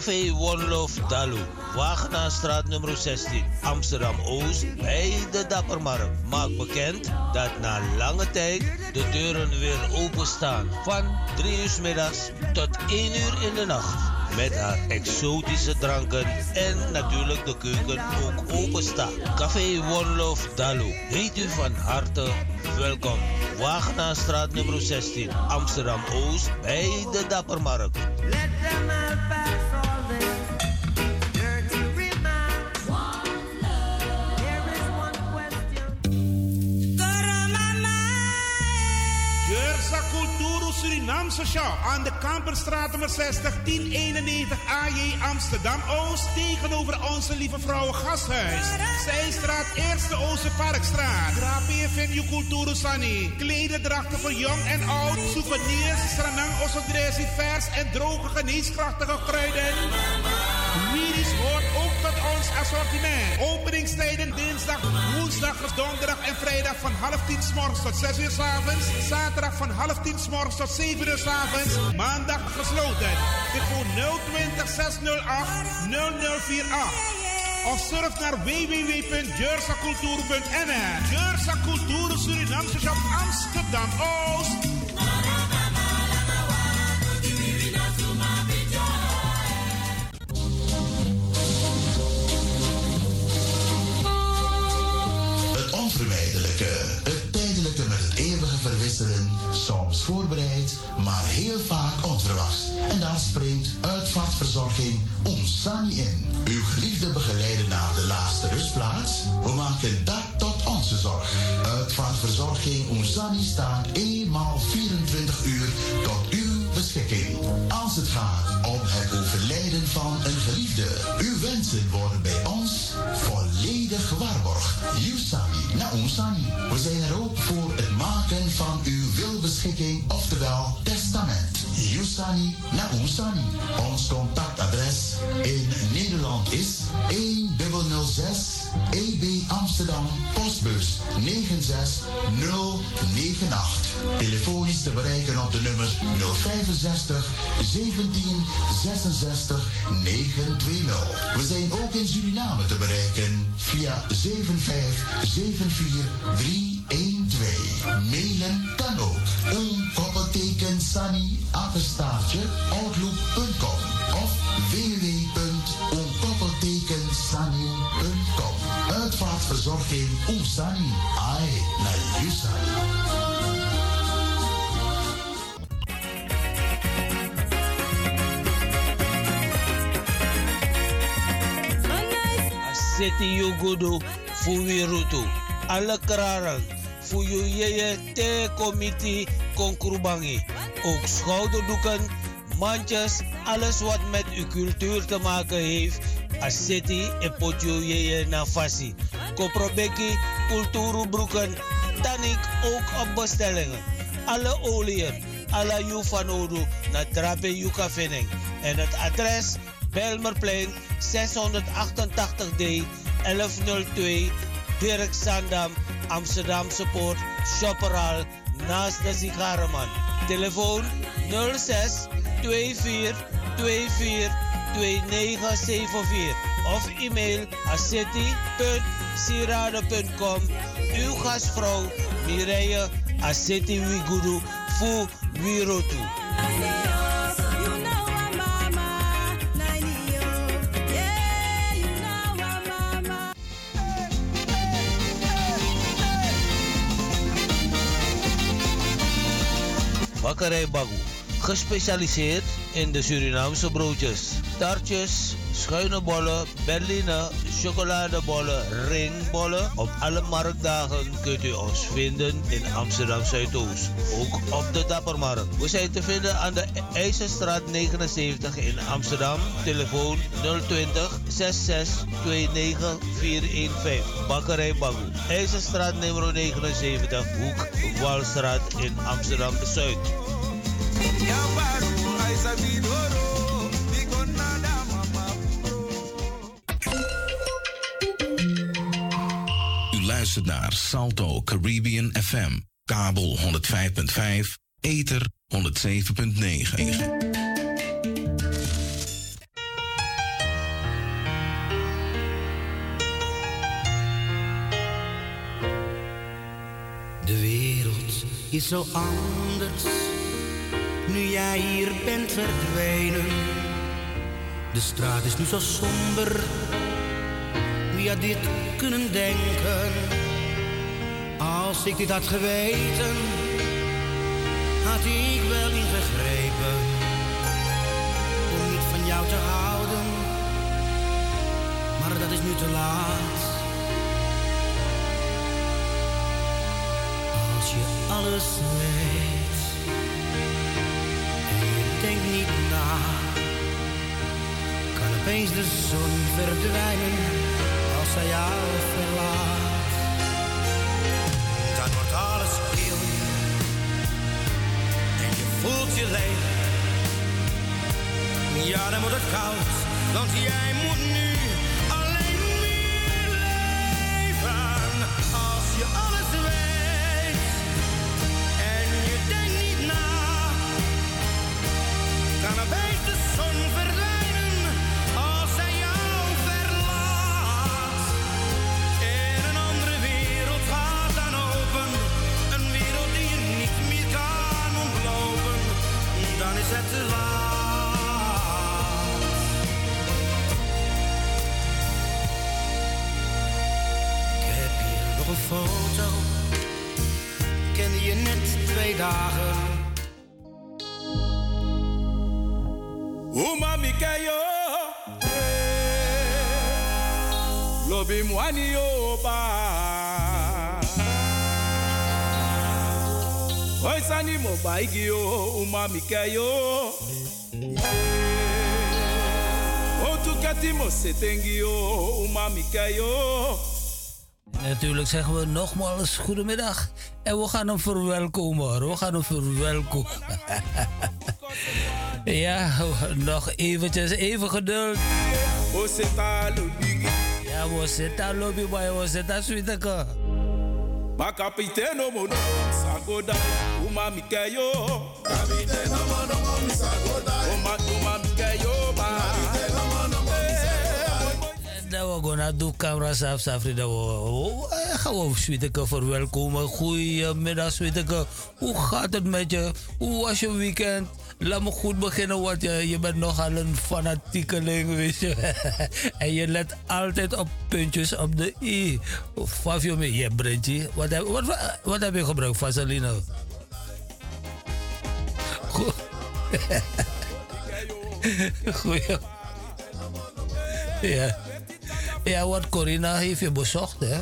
Café Love Dalu. Wagenaarstraat nummer 16, Amsterdam Oost, bij de Dappermarkt. Maak bekend dat na lange tijd de deuren weer openstaan. Van 3 uur middags tot 1 uur in de nacht. Met haar exotische dranken en natuurlijk de keuken ook openstaan. Café Love Dalu. Heet u van harte welkom. Wagenaarstraat nummer 16, Amsterdam Oost, bij de Dappermarkt. Surinaamse Aan de Kamperstraat nummer 60 1091 AJ Amsterdam Oost tegenover onze lieve vrouwen gasthuis. Zijstraat Eerste Ooster Parkstraat. Grapie Venue Culturo Sani. Klederdrachten voor jong en oud. Souvenirs, stranang, ossodresi, vers en droge geneeskrachtige kruiden. Miris hoort ook tot ons assortiment. Woensdag, donderdag en vrijdag van half tien s morgens tot 6 uur s avonds. Zaterdag van half tien s morgens tot 7 uur s avonds. Maandag gesloten. Telefoon 020 608 0048. Of surf naar www.jeursacultuur.nl. Jeursa Cultuur Surinamse Shop Amsterdam Onsani staat eenmaal 24 uur tot uw beschikking. Als het gaat om het overlijden van een geliefde. Uw wensen worden bij ons volledig gewaarborgd. Yusani na Onsani. We zijn er ook voor het maken van uw wilbeschikking, oftewel testament. Yusani na Onsani. Ons contactadres in Nederland is 1006 EB Amsterdam, postbus 96098. Telefonisch te bereiken op de nummers 065 17 66 920. We zijn ook in Suriname te bereiken via 7574 312. Mailen kan ook. Een koppelteken Sunny apenstaartje City Yugudu Fuwirutu. Alle kraran. Fuyu yeye te committee konkrubangi. Ook schouderdoeken, mandjes, alles wat met uw cultuur te maken heeft. A city e potju yeye na fasi. Koprobeki, cultuurbroeken, tanik ook op bestellingen. Alle oliën, alle Jufanodu, na drape Jukavening. En het adres Belmerplein 688D 1102 Dirk Sandam Amsterdam Support Shopperal naast de Sigarenman. Telefoon 06 24 24 2974 of e-mail aseti.sirade.com. Uw gastvrouw Mireille Aseti Wigudu Fu Wirotu. Bakkerij Bagu. Gespecialiseerd in de Surinaamse broodjes, taartjes, schuine bollen, berline, chocoladebollen, ringbollen. Op alle marktdagen kunt u ons vinden in Amsterdam Zuidoost. Ook op de Dappermarkt. We zijn te vinden aan de IJzerstraat 79 in Amsterdam. Telefoon 020 66 29 415. Bakkerij Bagu. IJzerstraat nummer 79, Hoek Walstraat in Amsterdam Zuid. naar Salto Caribbean FM, kabel 105.5, ether 107.9. De wereld is zo anders nu jij hier bent verdwenen. De straat is nu zo somber, wie had dit kunnen denken? Als ik dit had geweten, had ik wel ingegrepen om niet van jou te houden, maar dat is nu te laat. Als je alles weet en je denkt niet na, kan opeens de zon verdwijnen als zij jou verlaat. Ja, dan wordt het koud, want jij moet nu alleen meer leven. Als je alles weet en je denkt niet na, kan opeens de zon verdwijnen foto, kende je net twee dagen. Umami kayo Lobi mwani yo ba Oisani mo baigi yo Umami kayo Otukati mo setengi yo Umami kayo Natuurlijk zeggen we nogmaals goedemiddag. En we gaan hem verwelkomen hoor. We gaan hem verwelkomen. ja, nog eventjes, even geduld. Ja, we zitten lobby, maar we zitten sweeteke. Ma kapiteno mo no sagoda Umami kayo Kapiteno mo no sagoda we gaan de camera Safri. Dan we eh, gaan we verwelkomen. Goedemiddag, sweeteke. Hoe gaat het met je? Hoe was je weekend? Laat me goed beginnen, want je, je bent nogal een fanatiekeling, weet je. en je let altijd op puntjes op de i. Fafio je Brentje. Wat heb, wat, wat, wat heb je gebruikt, Vaseline? Goed. Goeie. Ja. Ja, wat Corina heeft je bezocht, hè?